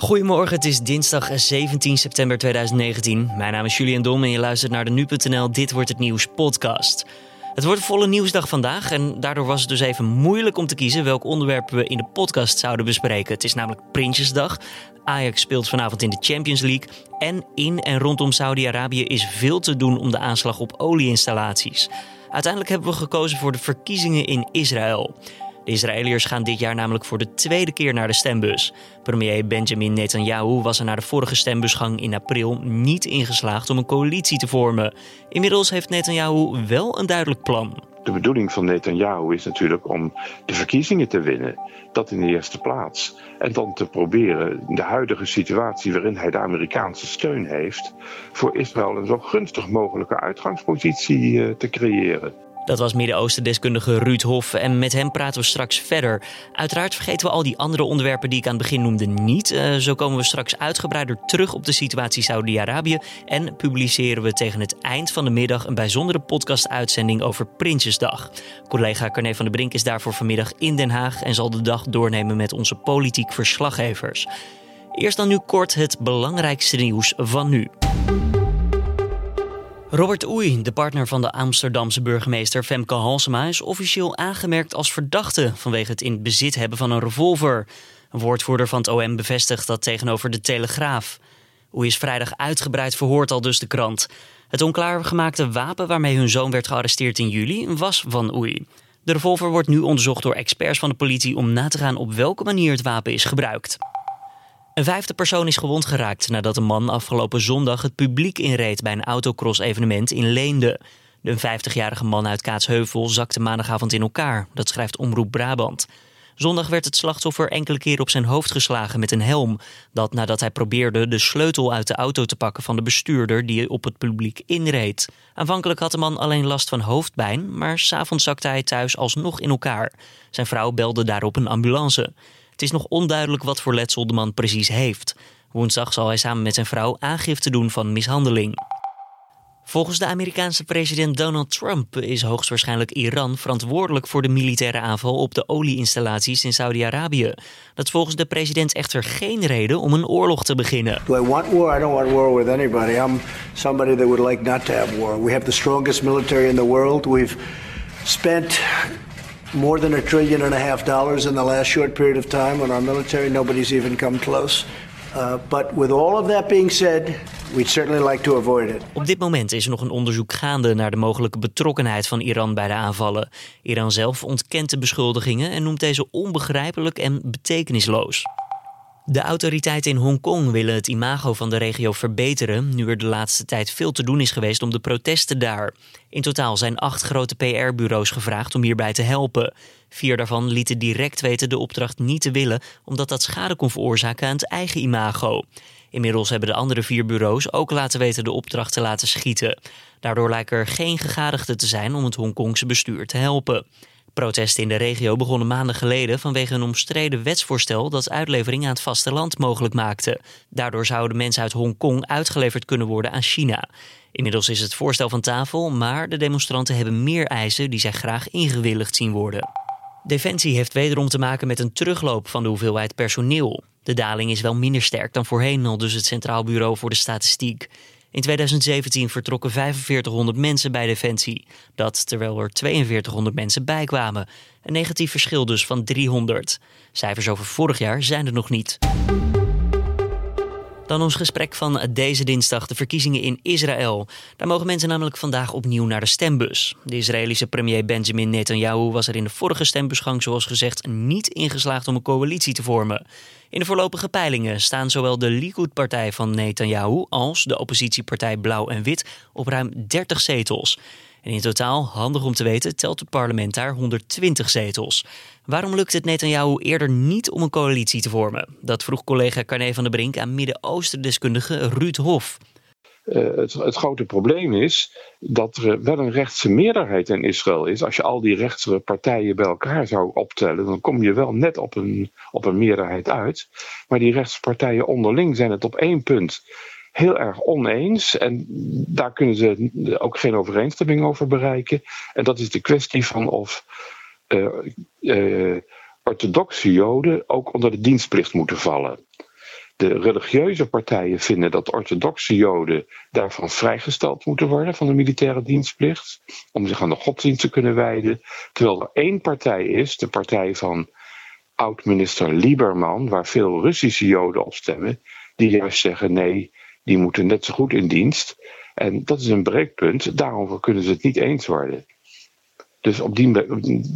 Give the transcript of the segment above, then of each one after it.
Goedemorgen, het is dinsdag 17 september 2019. Mijn naam is Julian Dom en je luistert naar de Nu.nl Dit Wordt Het Nieuws podcast. Het wordt volle nieuwsdag vandaag en daardoor was het dus even moeilijk om te kiezen welk onderwerp we in de podcast zouden bespreken. Het is namelijk Prinsjesdag. Ajax speelt vanavond in de Champions League. En in en rondom Saudi-Arabië is veel te doen om de aanslag op olieinstallaties. Uiteindelijk hebben we gekozen voor de verkiezingen in Israël. De Israëliërs gaan dit jaar namelijk voor de tweede keer naar de stembus. Premier Benjamin Netanyahu was er na de vorige stembusgang in april niet ingeslaagd om een coalitie te vormen. Inmiddels heeft Netanyahu wel een duidelijk plan. De bedoeling van Netanyahu is natuurlijk om de verkiezingen te winnen. Dat in de eerste plaats. En dan te proberen de huidige situatie waarin hij de Amerikaanse steun heeft, voor Israël een zo gunstig mogelijke uitgangspositie eh, te creëren. Dat was Midden-Oosten-deskundige Ruud Hof en met hem praten we straks verder. Uiteraard vergeten we al die andere onderwerpen die ik aan het begin noemde niet. Uh, zo komen we straks uitgebreider terug op de situatie Saudi-Arabië en publiceren we tegen het eind van de middag een bijzondere podcast-uitzending over Prinsjesdag. Collega Carne van der Brink is daarvoor vanmiddag in Den Haag en zal de dag doornemen met onze politiek verslaggevers. Eerst dan nu kort het belangrijkste nieuws van nu. Robert Oei, de partner van de Amsterdamse burgemeester Femke Halsema, is officieel aangemerkt als verdachte vanwege het in bezit hebben van een revolver. Een woordvoerder van het OM bevestigt dat tegenover de Telegraaf. Oei is vrijdag uitgebreid verhoord al dus de krant. Het onklaargemaakte wapen waarmee hun zoon werd gearresteerd in juli was van Oei. De revolver wordt nu onderzocht door experts van de politie om na te gaan op welke manier het wapen is gebruikt. Een vijfde persoon is gewond geraakt nadat een man afgelopen zondag het publiek inreed bij een autocross-evenement in Leende. De 50-jarige man uit Kaatsheuvel zakte maandagavond in elkaar, dat schrijft Omroep Brabant. Zondag werd het slachtoffer enkele keren op zijn hoofd geslagen met een helm. Dat nadat hij probeerde de sleutel uit de auto te pakken van de bestuurder die op het publiek inreed. Aanvankelijk had de man alleen last van hoofdpijn, maar s'avonds zakte hij thuis alsnog in elkaar. Zijn vrouw belde daarop een ambulance. Het is nog onduidelijk wat voor letsel de man precies heeft. Woensdag zal hij samen met zijn vrouw aangifte doen van mishandeling. Volgens de Amerikaanse president Donald Trump is hoogstwaarschijnlijk Iran verantwoordelijk voor de militaire aanval op de olieinstallaties in Saudi-Arabië. Dat is volgens de president echter geen reden om een oorlog te beginnen. I want war? I don't want war with anybody. I'm somebody that would like not to have war. We have the strongest military in the world. We've spent more than a trillion and a half dollars in the last short period of time on our military. Nobody's even come close. Uh, but with all of that being said, we'd certainly like to avoid it. Op dit moment is er nog een onderzoek gaande naar de mogelijke betrokkenheid van Iran bij de aanvallen. Iran zelf ontkent de beschuldigingen en noemt deze onbegrijpelijk en betekenisloos. De autoriteiten in Hongkong willen het imago van de regio verbeteren, nu er de laatste tijd veel te doen is geweest om de protesten daar. In totaal zijn acht grote PR-bureaus gevraagd om hierbij te helpen. Vier daarvan lieten direct weten de opdracht niet te willen, omdat dat schade kon veroorzaken aan het eigen imago. Inmiddels hebben de andere vier bureaus ook laten weten de opdracht te laten schieten. Daardoor lijken er geen gegadigden te zijn om het Hongkongse bestuur te helpen. Protesten in de regio begonnen maanden geleden vanwege een omstreden wetsvoorstel dat uitlevering aan het vasteland mogelijk maakte. Daardoor zouden mensen uit Hongkong uitgeleverd kunnen worden aan China. Inmiddels is het voorstel van tafel, maar de demonstranten hebben meer eisen die zij graag ingewilligd zien worden. Defensie heeft wederom te maken met een terugloop van de hoeveelheid personeel. De daling is wel minder sterk dan voorheen, al dus het Centraal Bureau voor de Statistiek. In 2017 vertrokken 4500 mensen bij Defensie. Dat terwijl er 4200 mensen bijkwamen. Een negatief verschil dus van 300. Cijfers over vorig jaar zijn er nog niet. Dan ons gesprek van deze dinsdag, de verkiezingen in Israël. Daar mogen mensen namelijk vandaag opnieuw naar de stembus. De Israëlische premier Benjamin Netanyahu was er in de vorige stembusgang, zoals gezegd, niet ingeslaagd om een coalitie te vormen. In de voorlopige peilingen staan zowel de Likud-partij van Netanyahu als de oppositiepartij Blauw en Wit op ruim 30 zetels. En in totaal, handig om te weten, telt het parlement daar 120 zetels. Waarom lukt het Netanyahu eerder niet om een coalitie te vormen? Dat vroeg collega Carne van der Brink aan Midden-Oosten-deskundige Ruud Hof. Uh, het, het, grote probleem is dat er wel een rechtse meerderheid in Israël is. Als je al die rechtse partijen bij elkaar zou optellen, dan kom je wel net op een, op een meerderheid uit. Maar die rechtse partijen onderling zijn het op één punt heel erg oneens. En daar kunnen ze ook geen overeenstemming over bereiken. En dat is de kwestie van of uh, uh, orthodoxe Joden ook onder de dienstplicht moeten vallen. De religieuze partijen vinden dat orthodoxe Joden daarvan vrijgesteld moeten worden van de militaire dienstplicht, om zich aan de godsdienst te kunnen wijden. Terwijl er één partij is, de partij van oud-minister Lieberman, waar veel Russische Joden op stemmen, die juist zeggen nee, die moeten net zo goed in dienst. En dat is een breekpunt, daarover kunnen ze het niet eens worden. Dus op die,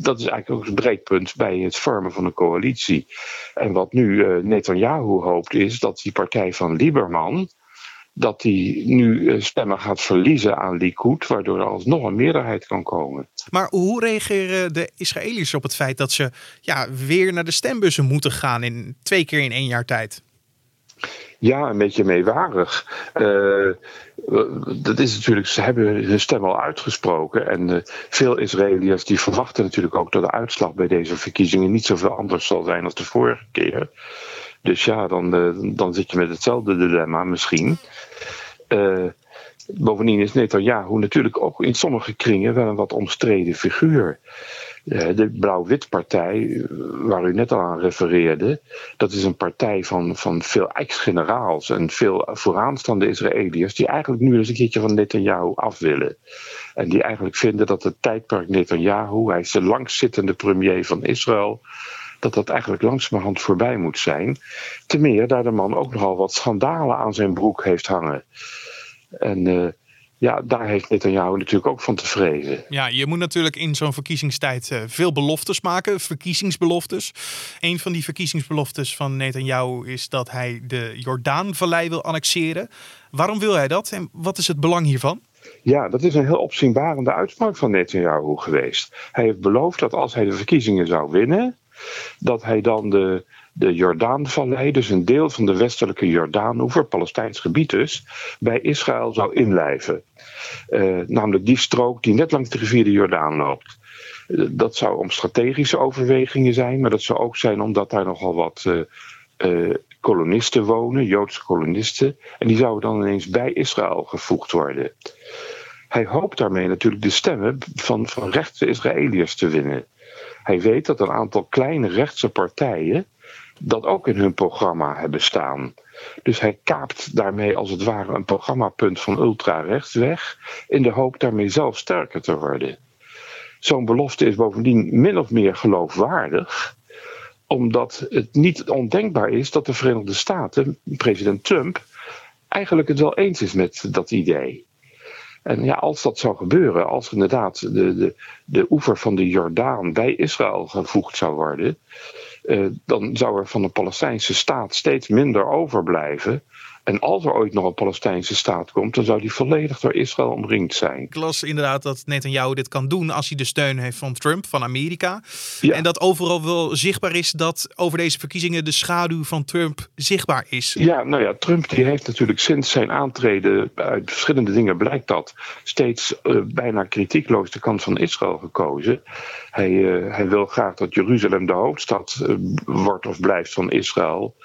dat is eigenlijk ook het breekpunt bij het vormen van een coalitie. En wat nu uh, Netanyahu hoopt is dat die partij van Lieberman, dat die nu eh, stemmen gaat verliezen aan Likud, waardoor er alsnog een meerderheid kan komen. Maar hoe reageren de Israëliërs op het feit dat ze ja, weer naar de stembussen moeten gaan in twee keer in één jaar tijd? Ja, een beetje meewarig. Uh, dat is natuurlijk, ze hebben hun stem al uitgesproken. En uh, veel Israëliërs die verwachten natuurlijk ook dat de uitslag bij deze verkiezingen niet zoveel anders zal zijn als de vorige keer. Dus ja, dan, uh, dan zit je met hetzelfde dilemma misschien. Bovendien is Netanyahu natuurlijk ook in sommige kringen wel een wat omstreden figuur. Eh, de Blauw-Wit Partij, eh, waar u net al aan refereerde, dat is een partij van, van veel ex-generaals en veel vooraanstaande Israëliërs, die eigenlijk nu eens een keertje van Netanyahu af willen. En die eigenlijk vinden dat het tijdperk Netanyahu, hij is de langzittende premier van Israël, dat dat eigenlijk langzamerhand voorbij moet zijn. Ten meer daar de man ook nogal wat schandalen aan zijn broek heeft hangen. En uh, ja, daar heeft Netanyahu natuurlijk ook van te vrezen. Ja, je moet natuurlijk in zo'n verkiezingstijd eh, veel beloftes maken, verkiezingsbeloftes. Een van die verkiezingsbeloftes van Netanyahu is dat hij de Jordaanvallei wil annexeren. Waarom wil hij dat en wat is het belang hiervan? Ja, dat is een heel opzienbarende uitspraak van Netanyahu geweest. Hij heeft beloofd dat als hij de verkiezingen zou winnen, dat hij dan de de Jordaanvallei, dus een deel van de westelijke Jordaanoever, Palestijns gebied dus, bij Israël zou inlijven. Uh, namelijk die strook die net langs de rivier de Jordaan loopt. Uh, dat zou om strategische overwegingen zijn, maar dat zou ook zijn omdat daar nogal wat uh, kolonisten wonen, Joodse kolonisten, en die zouden dan ineens bij Israël gevoegd worden. Hij hoopt daarmee natuurlijk de stemmen van, van rechtse Israëliërs te winnen. Hij weet dat een aantal kleine rechtse partijen dat ook in hun programma hebben staan. Dus hij kaapt daarmee als het ware een programmapunt van ultra-rechts weg, in de hoop daarmee zelf sterker te worden. Zo'n belofte is bovendien min of meer geloofwaardig, omdat het niet ondenkbaar is dat de Verenigde Staten, president Trump, eigenlijk het wel eens is met dat idee. En ja, als dat zou gebeuren, als inderdaad de, de, de oever van de Jordaan bij Israël gevoegd zou worden, uh, dan zou er van de Palestijnse staat steeds minder overblijven. En als er ooit nog een Palestijnse staat komt, dan zou die volledig door Israël omringd zijn. Ik las inderdaad dat Netanyahu dit kan doen als hij de steun heeft van Trump, van Amerika. En dat overal wel zichtbaar is dat over deze verkiezingen de schaduw van Trump zichtbaar is. Ja, nou ja, Trump die heeft natuurlijk sinds zijn aantreden, uit verschillende dingen blijkt dat, steeds uh, bijna kritiekloos de kant van Israël gekozen. Hij, uh, hij wil graag dat Jeruzalem de hoofdstad uh, wordt of blijft van Israël.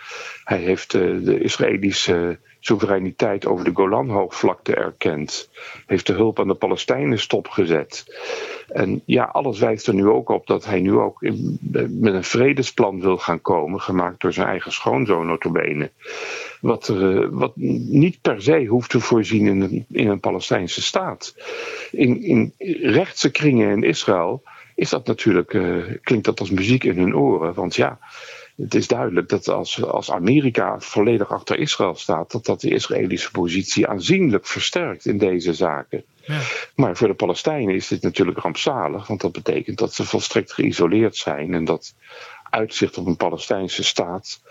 Hij heeft de Israëlische soevereiniteit over de Golanhoogvlakte erkend. Heeft de hulp aan de Palestijnen stopgezet. En ja, alles wijst er nu ook op dat hij nu ook met een vredesplan wil gaan komen, gemaakt door zijn eigen schoonzoon notabene. Wat, er, wat niet per se hoeft te voorzien in een, in een Palestijnse staat. In, in rechtse kringen in Israël is dat natuurlijk, uh, klinkt dat als muziek in hun oren. Want ja, het is duidelijk dat als, als Amerika volledig achter Israël staat, dat dat de Israëlische positie aanzienlijk versterkt in deze zaken. Ja. Maar voor de Palestijnen is dit natuurlijk rampzalig, want dat betekent dat ze volstrekt geïsoleerd zijn en dat uitzicht op een Palestijnse staat,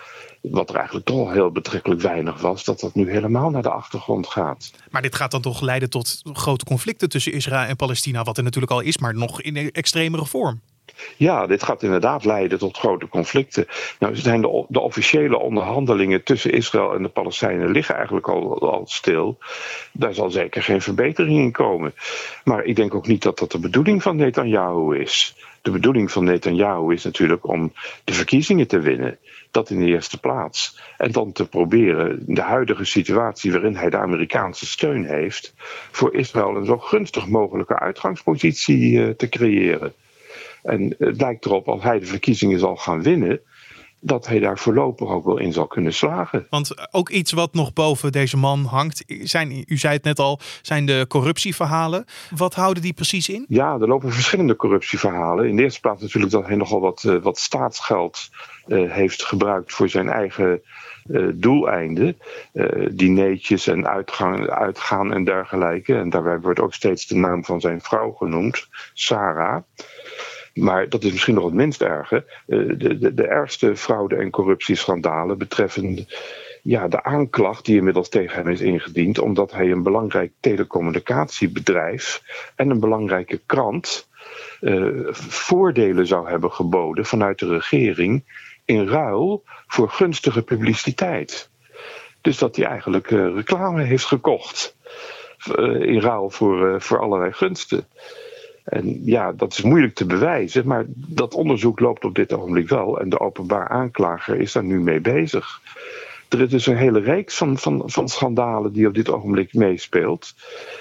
wat er eigenlijk toch al heel betrekkelijk weinig was, dat dat nu helemaal naar de achtergrond gaat. Maar dit gaat dan toch leiden tot grote conflicten tussen Israël en Palestina, wat er natuurlijk al is, maar nog in een extremere vorm. Ja, dit gaat inderdaad leiden tot grote conflicten. Nou, zijn de, de, officiële onderhandelingen tussen Israël en de Palestijnen liggen eigenlijk al, al stil. Daar zal zeker geen verbetering in komen. Maar ik denk ook niet dat dat de bedoeling van Netanyahu is. De bedoeling van Netanyahu is natuurlijk om de verkiezingen te winnen. Dat in de eerste plaats. En dan te proberen de huidige situatie waarin hij de Amerikaanse steun heeft, voor Israël een zo gunstig mogelijke uitgangspositie uh, te creëren. En het lijkt erop, als hij de verkiezingen zal gaan winnen, dat hij daar voorlopig ook wel in zal kunnen slagen. Want ook iets wat nog boven deze man hangt, zijn, u zei het net al, zijn de corruptieverhalen. Wat houden die precies in? Ja, er lopen verschillende corruptieverhalen. In de eerste plaats natuurlijk dat hij nogal wat, uh, wat staatsgeld uh, heeft gebruikt voor zijn eigen uh, doeleinden. dineetjes en uitgang, uitgaan en dergelijke. En daarbij wordt ook steeds de naam van zijn vrouw genoemd, Sarah. Maar dat is misschien nog het minst erge. De, de, de ergste fraude- en corruptieschandalen betreffen ja, de aanklacht die inmiddels tegen hem is ingediend, omdat hij een belangrijk telecommunicatiebedrijf en een belangrijke krant uh, voordelen zou hebben geboden vanuit de regering in ruil voor gunstige publiciteit. Dus dat hij eigenlijk uh, reclame heeft gekocht in ruil voor, voor allerlei gunsten. En ja, dat is moeilijk te bewijzen, maar dat onderzoek loopt op dit ogenblik wel. En de openbaar aanklager is daar nu mee bezig. Er is dus een hele reeks van, van, van schandalen die op dit ogenblik meespeelt.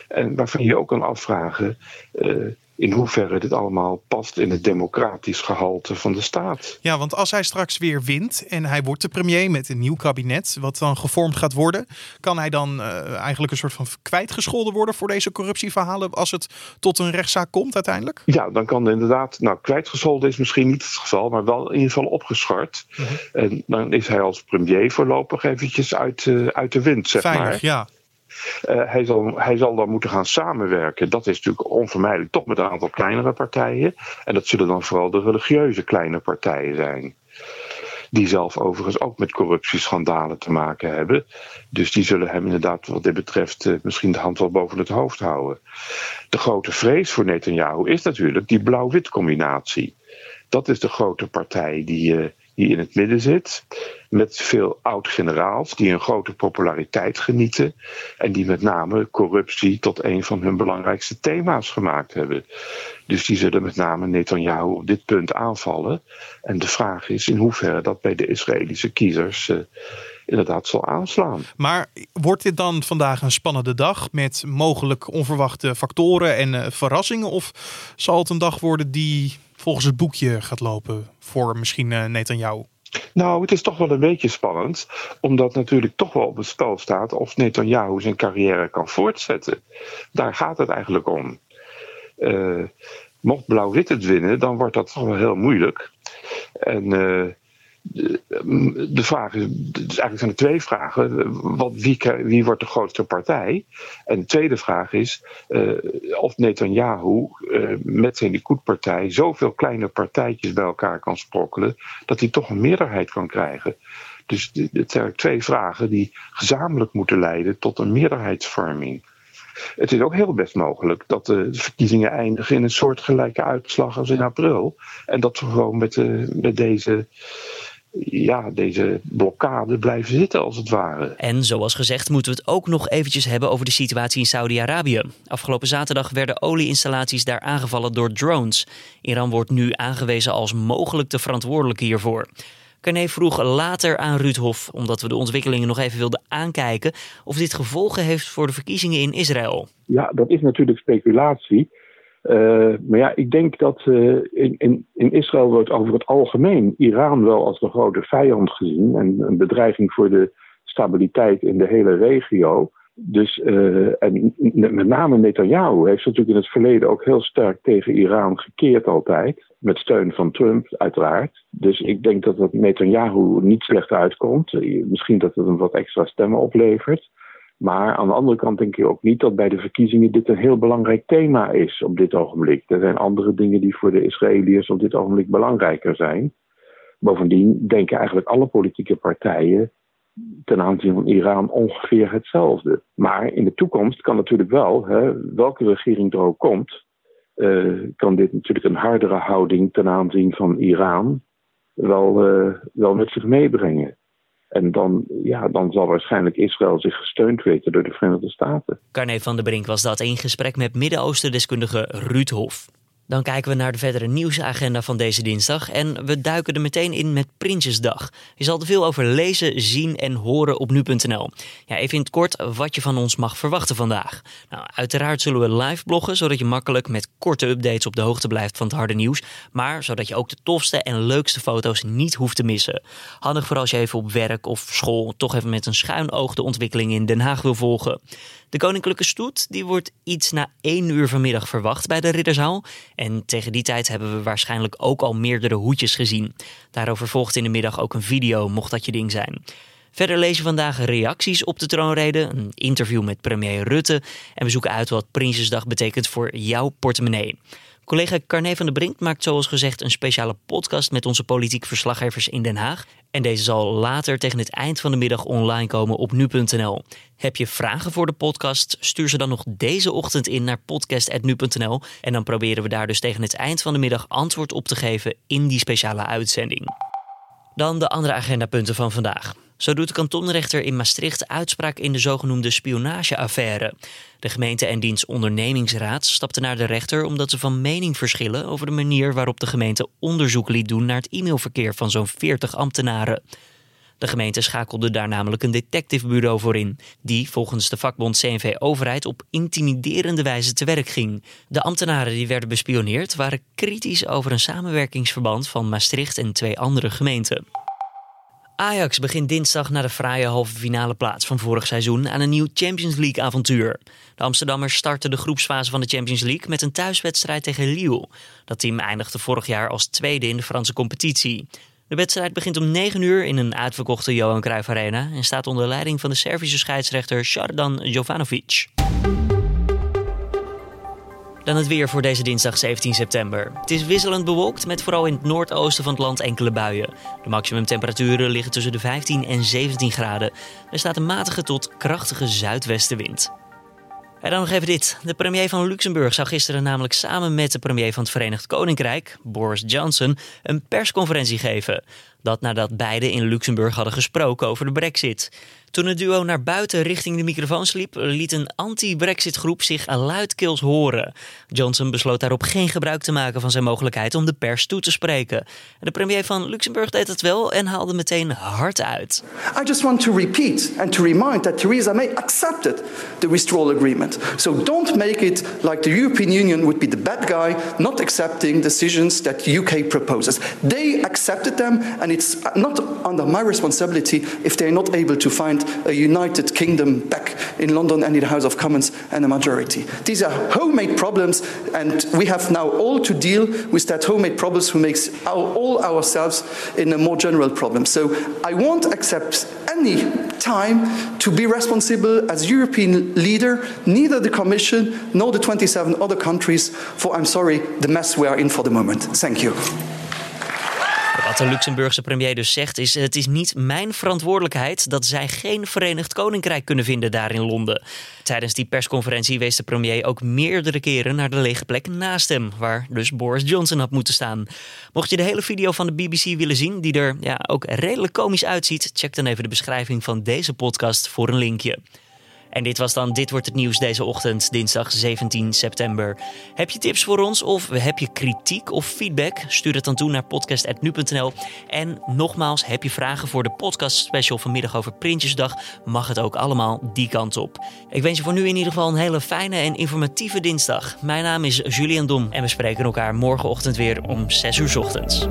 En waarvan je ook kan afvragen. Uh, in hoeverre dit allemaal past in het democratisch gehalte van de staat. Ja, want als hij straks weer wint en hij wordt de premier met een nieuw kabinet, wat dan gevormd gaat worden, kan hij dan uh, eigenlijk een soort van kwijtgescholden worden voor deze corruptieverhalen als het tot een rechtszaak komt uiteindelijk? Ja, dan kan inderdaad, nou kwijtgescholden is misschien niet het geval, maar wel in ieder geval opgeschort. Mhm. En dan is hij als premier voorlopig eventjes uit, uh, uit de wind, zeg Veilig, maar. ja. Uh, hij, zal, dan moeten gaan samenwerken. Dat is natuurlijk onvermijdelijk toch met een aantal kleinere partijen. En dat zullen dan vooral de religieuze kleine partijen zijn. Die zelf overigens ook met corruptieschandalen te maken hebben. Dus die zullen hem inderdaad, wat dit betreft, uh, misschien de hand wel boven het hoofd houden. De grote vrees voor Netanyahu is natuurlijk die blauw-wit combinatie. Dat is de grote partij die, uh, die in het midden zit. Met veel oud-generaals die een grote populariteit genieten. En die met name corruptie tot een van hun belangrijkste thema's gemaakt hebben. Dus die zullen met name Netanyahu op dit punt aanvallen. En de vraag is in hoeverre dat bij de Israëlische kiezers. Uh, inderdaad zal aanslaan. Maar wordt dit dan vandaag een spannende dag met mogelijk onverwachte factoren en uh, verrassingen? Of zal het een dag worden die volgens het boekje gaat lopen voor misschien uh, Netanyahu? Nou, het is toch wel een beetje spannend, omdat natuurlijk toch wel op het spel staat of Netanyahu zijn carrière kan voortzetten. Daar gaat het eigenlijk om. Uh, mocht Blauw-Wit het winnen, dan wordt dat toch wel heel moeilijk. En uh, de, de vraag is, dus eigenlijk zijn er twee vragen. Wat, wie, wie wordt de grootste partij? En de tweede vraag is uh, of Netanyahu uh, met zijn Likud-partij zoveel kleine partijtjes bij elkaar kan sprokkelen dat hij toch een meerderheid kan krijgen. Dus het zijn twee vragen die gezamenlijk moeten leiden tot een meerderheidsvorming. Het is ook heel best mogelijk dat de verkiezingen eindigen in een soortgelijke uitslag als in april. En dat we gewoon met, de, met deze ja, deze blokkade blijven zitten als het ware. En zoals gezegd moeten we het ook nog eventjes hebben over de situatie in Saudi-Arabië. Afgelopen zaterdag werden olieinstallaties daar aangevallen door drones. Iran wordt nu aangewezen als mogelijk de verantwoordelijke hiervoor. Carné vroeg later aan Ruud Hof, omdat we de ontwikkelingen nog even wilden aankijken, of dit gevolgen heeft voor de verkiezingen in Israël. Ja, dat is natuurlijk speculatie. Uh, maar ja, ik denk dat uh, in, in, in, Israël wordt over het algemeen Iran wel als de grote vijand gezien en een bedreiging voor de stabiliteit in de hele regio. Dus, uh, en met name Netanyahu heeft natuurlijk in het verleden ook heel sterk tegen Iran gekeerd altijd. Met steun van Trump, uiteraard. Dus ik denk dat het Netanyahu niet slecht uitkomt. Misschien dat het hem wat extra stemmen oplevert. Maar aan de andere kant denk ik ook niet dat bij de verkiezingen dit een heel belangrijk thema is op dit ogenblik. Er zijn andere dingen die voor de Israëliërs op dit ogenblik belangrijker zijn. Bovendien denken eigenlijk alle politieke partijen ten aanzien van Iran ongeveer hetzelfde. Maar in de toekomst kan natuurlijk wel, hè, welke regering er ook komt, uh, kan dit natuurlijk een hardere houding ten aanzien van Iran wel, uh, wel met zich meebrengen. En dan, ja, dan zal waarschijnlijk Israël zich gesteund weten door de Verenigde Staten. Carne van der Brink was dat in gesprek met Midden-Oosten-deskundige Ruud Hof. Dan kijken we naar de verdere nieuwsagenda van deze dinsdag en we duiken er meteen in met Prinsjesdag. Je zal er veel over lezen, zien en horen op nu.nl. Ja, even in het kort wat je van ons mag verwachten vandaag. Nou, uiteraard zullen we live bloggen, zodat je makkelijk met korte updates op de hoogte blijft van het harde nieuws. Maar zodat je ook de tofste en leukste foto's niet hoeft te missen. Handig voor als je even op werk of school toch even met een schuin oog de ontwikkeling in Den Haag wil volgen. De koninklijke stoet die wordt iets na één uur vanmiddag verwacht bij de Ridderzaal. En tegen die tijd hebben we waarschijnlijk ook al meerdere hoedjes gezien. Daarover volgt in de middag ook een video, mocht dat je ding zijn. Verder lezen we vandaag reacties op de troonrede, een interview met premier Rutte en we zoeken uit wat Prinsjesdag betekent voor jouw portemonnee. Collega Carne van der Brink maakt zoals gezegd een speciale podcast met onze politiek verslaggevers in Den Haag. En deze zal later tegen het eind van de middag online komen op nu.nl. Heb je vragen voor de podcast? Stuur ze dan nog deze ochtend in naar podcast.nu.nl. En dan proberen we daar dus tegen het eind van de middag antwoord op te geven in die speciale uitzending. Dan de andere agendapunten van vandaag. Zo doet de kantonrechter in Maastricht uitspraak in de zogenoemde spionageaffaire. De gemeente en diens ondernemingsraad stapten naar de rechter omdat ze van mening verschillen over de manier waarop de gemeente onderzoek liet doen naar het e-mailverkeer van zo'n 40 ambtenaren. De gemeente schakelde daar namelijk een detectivebureau voor in, die volgens de vakbond CNV Overheid op intimiderende wijze te werk ging. De ambtenaren die werden bespioneerd waren kritisch over een samenwerkingsverband van Maastricht en twee andere gemeenten. Ajax begint dinsdag naar de fraaie halve finale plaats van vorig seizoen aan een nieuw Champions League avontuur. De Amsterdammers starten de groepsfase van de Champions League met een thuiswedstrijd tegen Lille. Dat team eindigde vorig jaar als tweede in de Franse competitie. De wedstrijd begint om 9 uur in een uitverkochte Johan Cruijff Arena en staat onder leiding van de Servische scheidsrechter Shardan Jovanovic. Dan het weer voor deze dinsdag 17 september. Het is wisselend bewolkt met vooral in het noordoosten van het land enkele buien. De maximumtemperaturen liggen tussen de 15 en 17 graden. Er staat een matige tot krachtige zuidwestenwind. En dan nog even dit. De premier van Luxemburg zou gisteren namelijk samen met de premier van het Verenigd Koninkrijk, Boris Johnson, een persconferentie geven. Dat nadat beiden in Luxemburg hadden gesproken over de brexit. Toen het duo naar buiten richting de microfoon liep, liet een anti-Brexit groep zich luidkeels horen. Johnson besloot daarop geen gebruik te maken van zijn mogelijkheid om de pers toe te spreken. De premier van Luxemburg deed het wel en haalde meteen hard uit. I just want to repeat and to remind that Theresa May accepted the withdrawal agreement. So don't make it like the European Union would be the bad guy not accepting decisions that UK proposes. They accepted them and it's not under my responsibility if they're not able to find a united kingdom back in London and in the House of Commons and a majority. These are homemade problems, and we have now all to deal with that homemade problems who makes our, all ourselves in a more general problem. So I won't accept any time to be responsible as European leader, neither the Commission nor the 27 other countries, for I'm sorry, the mess we are in for the moment. Thank you. Wat de Luxemburgse premier dus zegt is: het is niet mijn verantwoordelijkheid dat zij geen Verenigd Koninkrijk kunnen vinden daar in Londen. Tijdens die persconferentie wees de premier ook meerdere keren naar de lege plek naast hem, waar dus Boris Johnson had moeten staan. Mocht je de hele video van de BBC willen zien, die er ja, ook redelijk komisch uitziet, check dan even de beschrijving van deze podcast voor een linkje. En dit was dan Dit wordt het nieuws deze ochtend, dinsdag 17 september. Heb je tips voor ons of heb je kritiek of feedback? Stuur het dan toe naar podcast.nu.nl. En nogmaals, heb je vragen voor de podcast special vanmiddag over Prinsjesdag? Mag het ook allemaal die kant op. Ik wens je voor nu in ieder geval een hele fijne en informatieve dinsdag. Mijn naam is Julian Dom en we spreken elkaar morgenochtend weer om 6 uur ochtends.